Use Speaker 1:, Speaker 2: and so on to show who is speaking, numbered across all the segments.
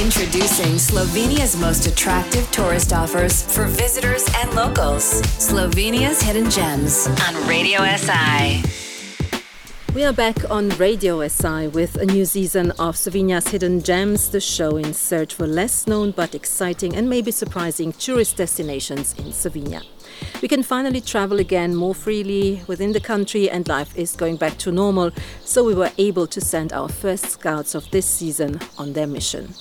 Speaker 1: Introducing Slovenia's most attractive tourist offers for visitors and locals. Slovenia's Hidden Gems on Radio SI.
Speaker 2: We are back on Radio SI with a new season of Slovenia's Hidden Gems, the show in search for less known but exciting and maybe surprising tourist destinations in Slovenia. We can finally travel again more freely within the country, and life is going back to normal. So we were able to send our first scouts of this season on their mission.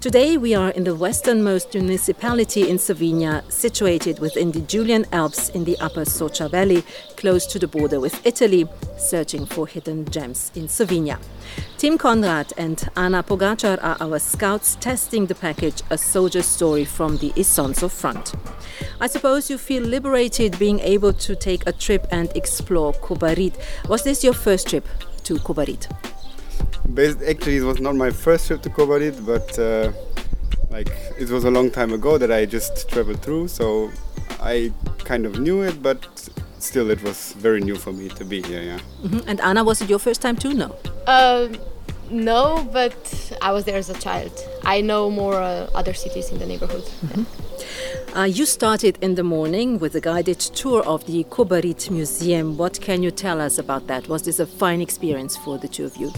Speaker 2: Today we are in the westernmost municipality in Slovenia, situated within the Julian Alps in the upper Soča Valley, close to the border with Italy, searching for hidden gems in Slovenia. Tim Konrath and Ana Pogačar are our scouts testing the package A Soldier's Story from the Isonzo front. I suppose you feel liberated being able to take a trip and explore Kobarid. Was this your first trip to Kobarid?
Speaker 3: Actually, it was not my first trip to Kobarid, but uh, like it was a long time ago that I just traveled through, so I kind of knew it, but still it was very new for me to be here. Yeah.
Speaker 2: Mm-hmm. And Ana, was it your first time too? No.
Speaker 4: Uh, no, but I was there as a child. I know more uh, other cities in the neighborhood. Mm-hmm.
Speaker 2: Uh, you started in the morning with a guided tour of the Kobarid Museum. What can you tell us about that? Was this a fine experience for the two of you?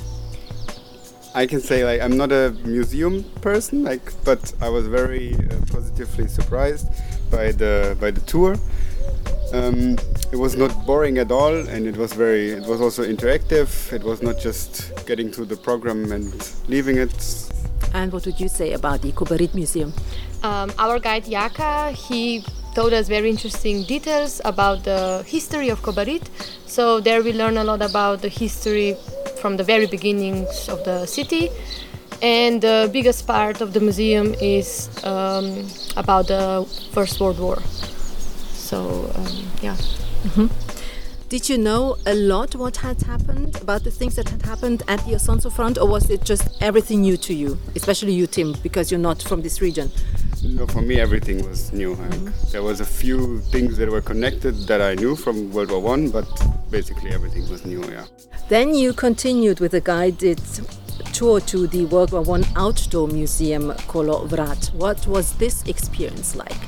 Speaker 3: I can say like I'm not a museum person, like, but I was very uh, positively surprised by the by the tour. Um, it was not boring at all, and it was very. It was also interactive. It was not just getting through the program and leaving it.
Speaker 2: And what would you say about the Kobarid Museum?
Speaker 4: Um, our guide Jaka, he told us very interesting details about the history of Kobarid. So there we learn a lot about the history from the very beginnings of the city. And the biggest part of the museum is um, about the First World War. So um, yeah. Mm-hmm.
Speaker 2: Did you know a lot what had happened about the things that had happened at the Isonzo front, or was it just everything new to you, especially you, Tim, because you're not from this region?
Speaker 3: No, for me everything was new. Mm-hmm. There was a few things that were connected that I knew from World War One, but basically everything was new. Yeah.
Speaker 2: Then you continued with a guided tour to the World War One outdoor museum Kolovrat. What was this experience like?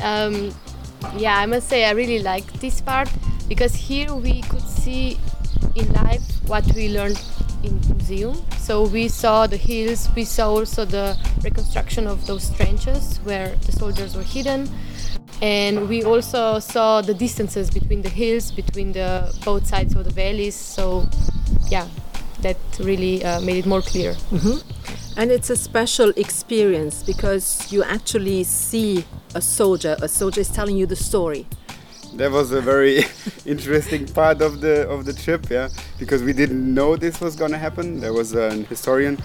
Speaker 4: Um, yeah, I must say I really liked this part because here we could see in life what we learned in museum. So we saw the hills, we saw also the reconstruction of those trenches where the soldiers were hidden. And we also saw the distances between the hills, between the both sides of the valleys. So, yeah, that really uh, made it more clear. Mm-hmm.
Speaker 2: And it's a special experience because you actually see a soldier. A soldier is telling you the story.
Speaker 3: That was a very interesting part of the of the trip yeah? Because we didn't know this was going to happen. There was an historian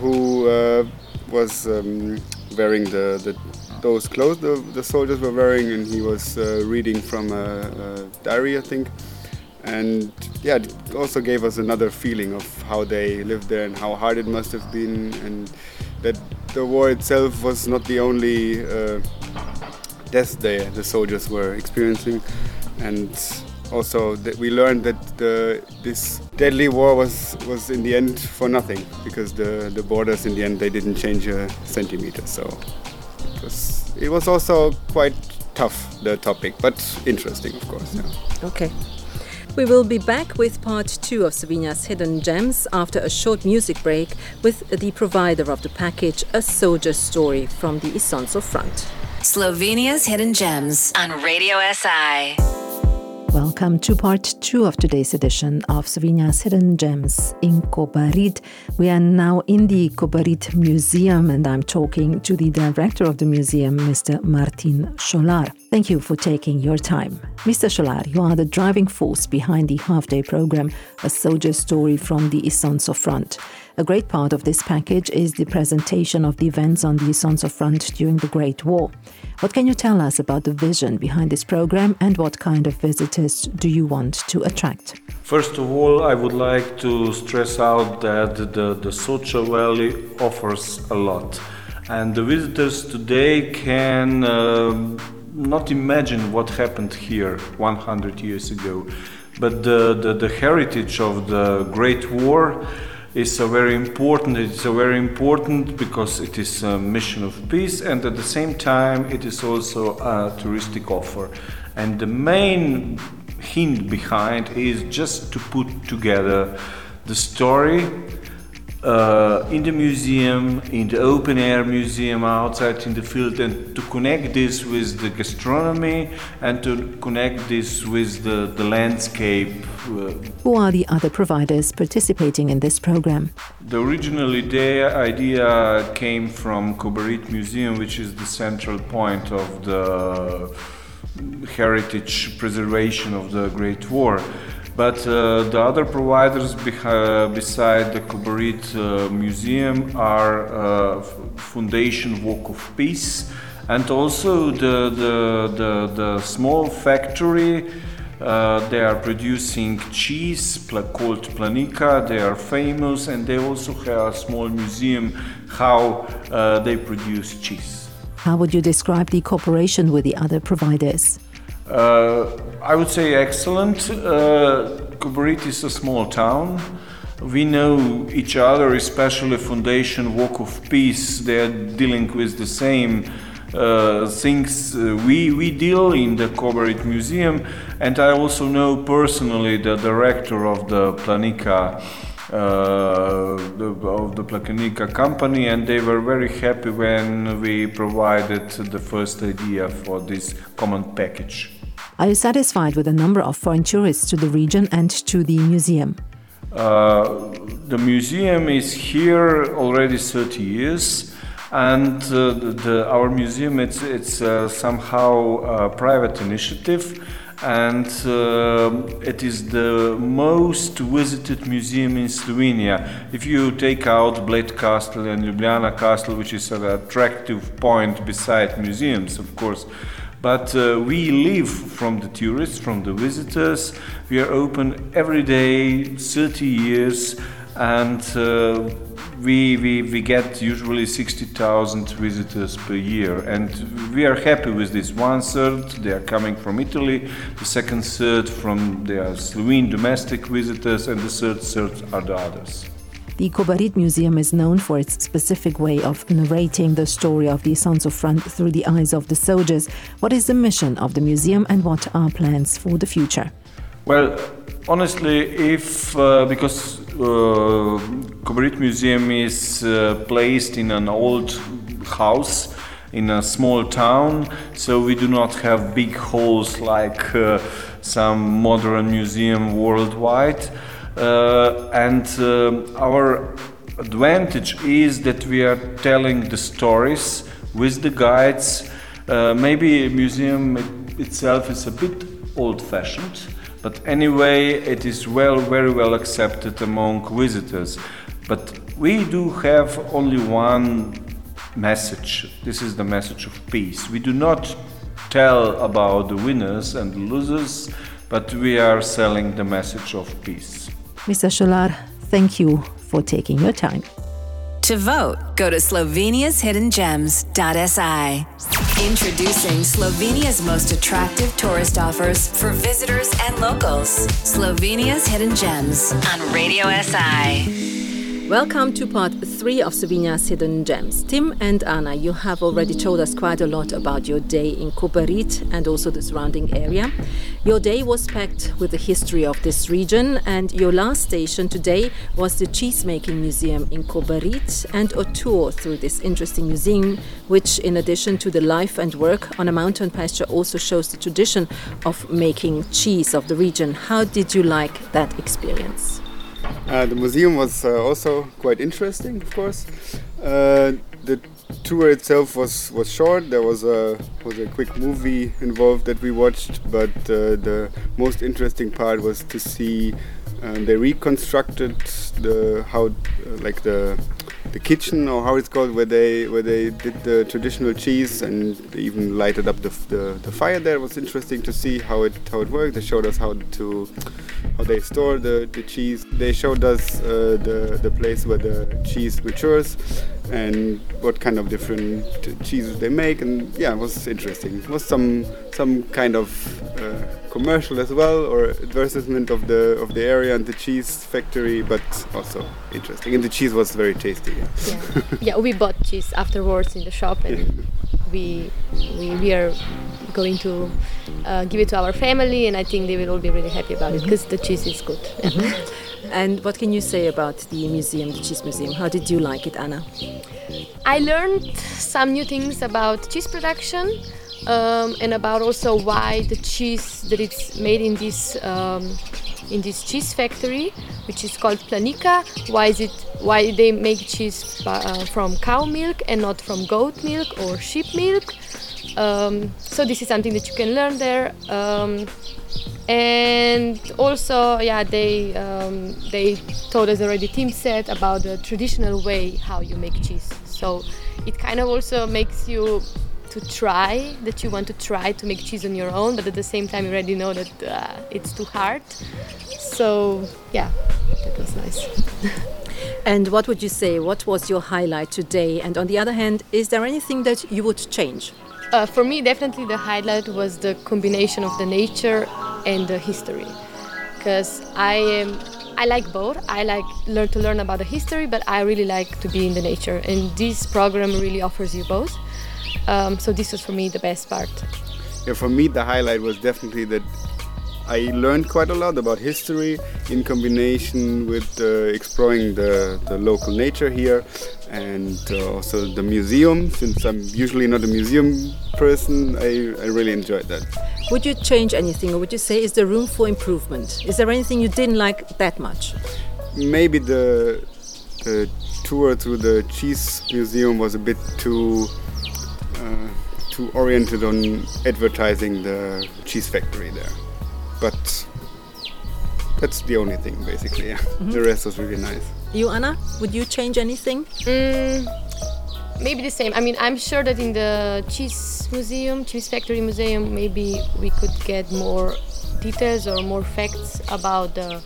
Speaker 3: who uh, was um, wearing the, the those clothes. The, the soldiers were wearing and he was uh, reading from a, a, diary i think. And yeah it also gave us another feeling of how they lived there and how hard it must have been and that the war itself was not the only uh, deaths the, the soldiers were experiencing. And also that we learned that the, this deadly war was, was in the end for nothing because the, the borders in the end they didn't change a centimeter. So it was, it was also quite tough, the topic, but interesting, of course. Yeah.
Speaker 2: Okay. We will be back with part two of Slovenia's hidden gems after a short music break with the provider of the package, A Soldier's Story from the Isonzo front.
Speaker 1: Slovenia's Hidden Gems on Radio SI.
Speaker 2: Welcome to part two of today's edition of Slovenia's Hidden Gems in Kobarid. We are now in the Kobarid Museum, and I'm talking to the director of the museum, Mr. Martin Šolar. Thank you for taking your time. Mr. Šolar, you are the driving force behind the half day program, A Soldier's Story from the Isonzo Front. A great part of this package is the presentation of the events on the Isonzo front during the Great War. What can you tell us about the vision behind this program and what kind of visitors do you want to attract?
Speaker 5: First of all, I would like to stress out that the, the Soča Valley offers a lot. And the visitors today can uh, not imagine what happened here 100 years ago. But the, the, the heritage of the Great War is a very important. It's a very important because it is a mission of peace, and at the same time, it is also a touristic offer. And the main hint behind is just to put together the story uh, in the museum, in the open air museum outside in the field, and to connect this with the gastronomy and to connect this with the, the landscape.
Speaker 2: Uh, Who are the other providers participating in this program?
Speaker 5: The original idea, idea came from Kobarid Museum, which is the central point of the heritage preservation of the Great War. But uh, the other providers beside the Kobarid uh, Museum are uh, Foundation Walk of Peace and also the, the, the, the small factory. Uh, they are producing cheese called Planika. They are famous and they also have a small museum how uh, they produce cheese.
Speaker 2: How would you describe the cooperation with the other providers?
Speaker 5: Uh, I would say excellent. Uh, is a small town. We know each other, especially Foundation Walk of Peace. They are dealing with the same uh, things uh, we, we deal in the Kobarid Museum, and I also know personally the director of the Planika. Uh, the, of the Planika company, and they were very happy when we provided the first idea for this common package.
Speaker 2: Are you satisfied with the number of foreign tourists to the region and to the museum?
Speaker 5: Uh, the museum is here already 30 years, and uh, the, our museum it's, it's uh, somehow a private initiative, and uh, it is the most visited museum in Slovenia. If you take out Bled Castle and Ljubljana Castle, which is an attractive point beside museums, of course. But uh, we live from the tourists, from the visitors. We are open every day, 30 years, and uh, we, we, we get usually 60,000 visitors per year. And we are happy with this. One third, they are coming from Italy, the second third from the Slovene domestic visitors, and the third third are the others.
Speaker 2: The Kobarid Museum is known for its specific way of narrating the story of the Isonzo Front through the eyes of the soldiers. What is the mission of the museum and what are plans for the future?
Speaker 5: Well, honestly, if uh, because uh, Kobarid Museum is uh, placed in an old house in a small town, so we do not have big halls like uh, some modern museum worldwide. Uh, and uh, our advantage is that we are telling the stories with the guides. Uh, maybe a museum itself is a bit old-fashioned, but anyway, it is well, very well accepted among visitors. But we do have only one message. This is the message of peace. We do not tell about the winners and losers, but we are selling the message of peace.
Speaker 2: Mr. Šolar, thank you for taking your time.
Speaker 1: To vote, go to sloveniashiddengems.si. Introducing Slovenia's most attractive tourist offers for visitors and locals. Slovenia's Hidden Gems on Radio SI.
Speaker 2: Welcome to part three of Slovenia's Hidden Gems. Tim and Ana, you have already told us quite a lot about your day in Kobarid and also the surrounding area. Your day was packed with the history of this region, and your last station today was the Cheesemaking Museum in Kobarid and a tour through this interesting museum, which, in addition to the life and work on a mountain pasture, also shows the tradition of making cheese of the region. How did you like that experience?
Speaker 3: Uh, the museum was uh, also quite interesting, of course. Uh, the tour itself was, was short. There was a was a quick movie involved that we watched, but uh, the most interesting part was to see um, they reconstructed the how like the the kitchen or how it's called where they where they did the traditional cheese and even lighted up the, the, the fire there it was interesting to see how it how it worked they showed us how to how they store the, the cheese they showed us uh, the the place where the cheese matures and what kind of different cheeses they make. And yeah, it was interesting. It was some some kind of uh, commercial as well, or advertisement of the of the area and the cheese factory, but also interesting. And the cheese was very tasty. Yeah,
Speaker 4: yeah. yeah we bought cheese afterwards in the shop, and yeah. We, we we are going to uh, give it to our family, and I think they will all be really happy about it because the cheese is good. Yeah. Mm-hmm.
Speaker 2: And what can you say about the museum, the Cheese Museum? How did you like it, Ana?
Speaker 4: I learned some new things about cheese production um, and about also why the cheese that it's made in this um, in this cheese factory, which is called Planika. Why is it? Why they make cheese uh, from cow milk and not from goat milk or sheep milk? Um, so this is something that you can learn there. Um, and also yeah they um, they told us already Tim said about the traditional way how you make cheese so it kind of also makes you to try that you want to try to make cheese on your own but at the same time you already know that uh, it's too hard. So yeah that was nice.
Speaker 2: And what would you say what was your highlight today? And on the other hand is there anything that you would change?
Speaker 4: Uh, for me definitely the highlight was the combination of the nature and the history. Because I am I like both. I like learn to learn about the history, but I really like to be in the nature, and this program really offers you both. Um, so this was for me the best part.
Speaker 3: Yeah, for me the highlight was definitely that I learned quite a lot about history in combination with uh, exploring the, the local nature here and uh, also the museum. Since I'm usually not a museum person, I, I really enjoyed that.
Speaker 2: Would you change anything or would you say is there room for improvement? Is there anything you didn't like that much?
Speaker 3: Maybe the, the tour through the cheese museum was a bit too too oriented on advertising the cheese factory there but that's the only thing basically. Yeah. Mm-hmm. The rest was really nice.
Speaker 2: You, Ana, would you change anything?
Speaker 4: Mm, maybe the same. I mean, I'm sure that in the cheese museum, cheese factory museum, maybe we could get more details or more facts about the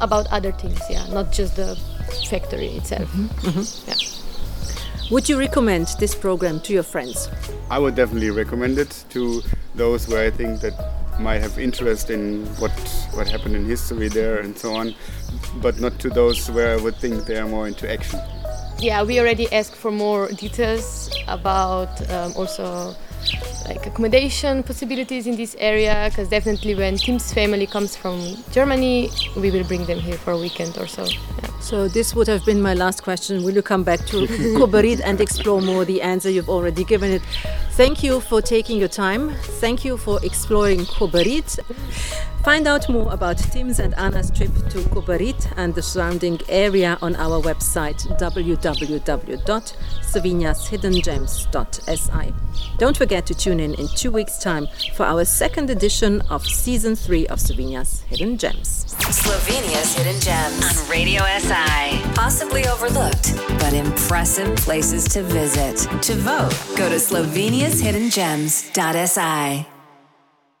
Speaker 4: about other things. Yeah, not just the factory itself. Mm-hmm. Mm-hmm.
Speaker 2: Yeah. Would you recommend this program to your friends?
Speaker 3: I would definitely recommend it to those where I think that might have interest in what what happened in history there and so on, but not to those where I would think they are more into action.
Speaker 4: Yeah, we already asked for more details about um, also like accommodation possibilities in this area because definitely when Tim's family comes from Germany, we will bring them here for a weekend or so. Yeah.
Speaker 2: So this would have been my last question. Will you come back to Kobarid and explore more? The answer you've already given it. Thank you for taking your time. Thank you for exploring Kobarid. Find out more about Tim's and Ana's trip to Kobarid and the surrounding area on our website www.sloveniashiddengems.si. Don't forget to tune in in two weeks' time for our second edition of season three of Slovenia's Hidden Gems.
Speaker 1: Slovenia's Hidden Gems on Radio SI. Possibly overlooked, but impressive places to visit. To vote, go to slovenia's sloveniashiddengems.si.